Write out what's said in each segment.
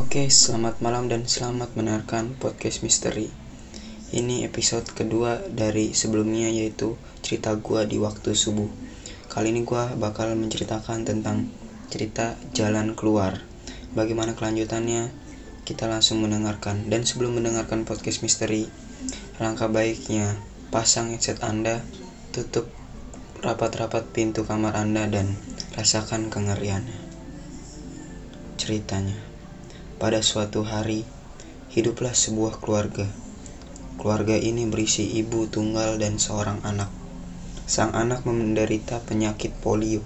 Oke, selamat malam dan selamat mendengarkan podcast misteri. Ini episode kedua dari sebelumnya yaitu cerita gua di waktu subuh. Kali ini gua bakal menceritakan tentang cerita jalan keluar. Bagaimana kelanjutannya? Kita langsung mendengarkan. Dan sebelum mendengarkan podcast misteri, langkah baiknya pasang headset Anda, tutup rapat-rapat pintu kamar Anda dan rasakan kengeriannya. Ceritanya. Pada suatu hari, hiduplah sebuah keluarga. Keluarga ini berisi ibu tunggal dan seorang anak. Sang anak menderita penyakit polio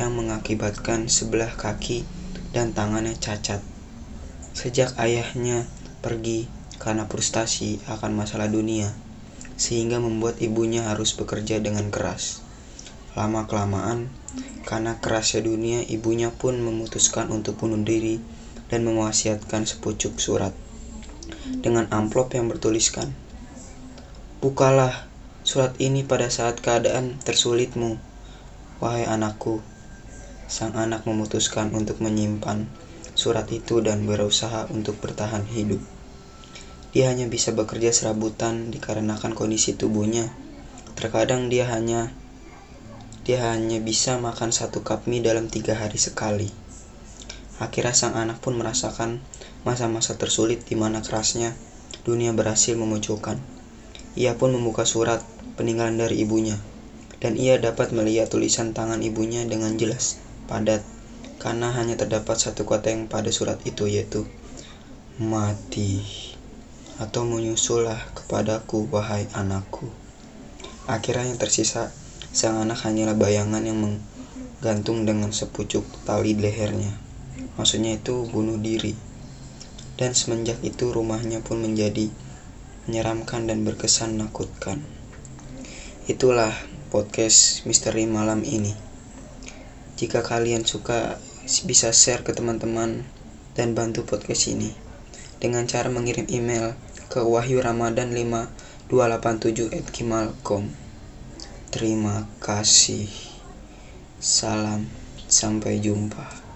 yang mengakibatkan sebelah kaki dan tangannya cacat. Sejak ayahnya pergi karena frustasi akan masalah dunia, sehingga membuat ibunya harus bekerja dengan keras. Lama-kelamaan, karena kerasnya dunia, ibunya pun memutuskan untuk bunuh diri dan mewasiatkan sepucuk surat dengan amplop yang bertuliskan, Bukalah surat ini pada saat keadaan tersulitmu, wahai anakku. Sang anak memutuskan untuk menyimpan surat itu dan berusaha untuk bertahan hidup. Dia hanya bisa bekerja serabutan dikarenakan kondisi tubuhnya. Terkadang dia hanya dia hanya bisa makan satu cup mie dalam tiga hari sekali. Akhirnya sang anak pun merasakan masa-masa tersulit di mana kerasnya dunia berhasil memunculkan. Ia pun membuka surat peninggalan dari ibunya, dan ia dapat melihat tulisan tangan ibunya dengan jelas, padat, karena hanya terdapat satu kata yang pada surat itu yaitu mati atau menyusullah kepadaku wahai anakku. Akhirnya yang tersisa sang anak hanyalah bayangan yang menggantung dengan sepucuk tali lehernya maksudnya itu bunuh diri. Dan semenjak itu rumahnya pun menjadi menyeramkan dan berkesan menakutkan itulah podcast misteri malam ini. Jika kalian suka bisa share ke teman-teman dan bantu podcast ini. Dengan cara mengirim email ke wahyuramadan5287@gmail.com terima kasih. Salam. Sampai jumpa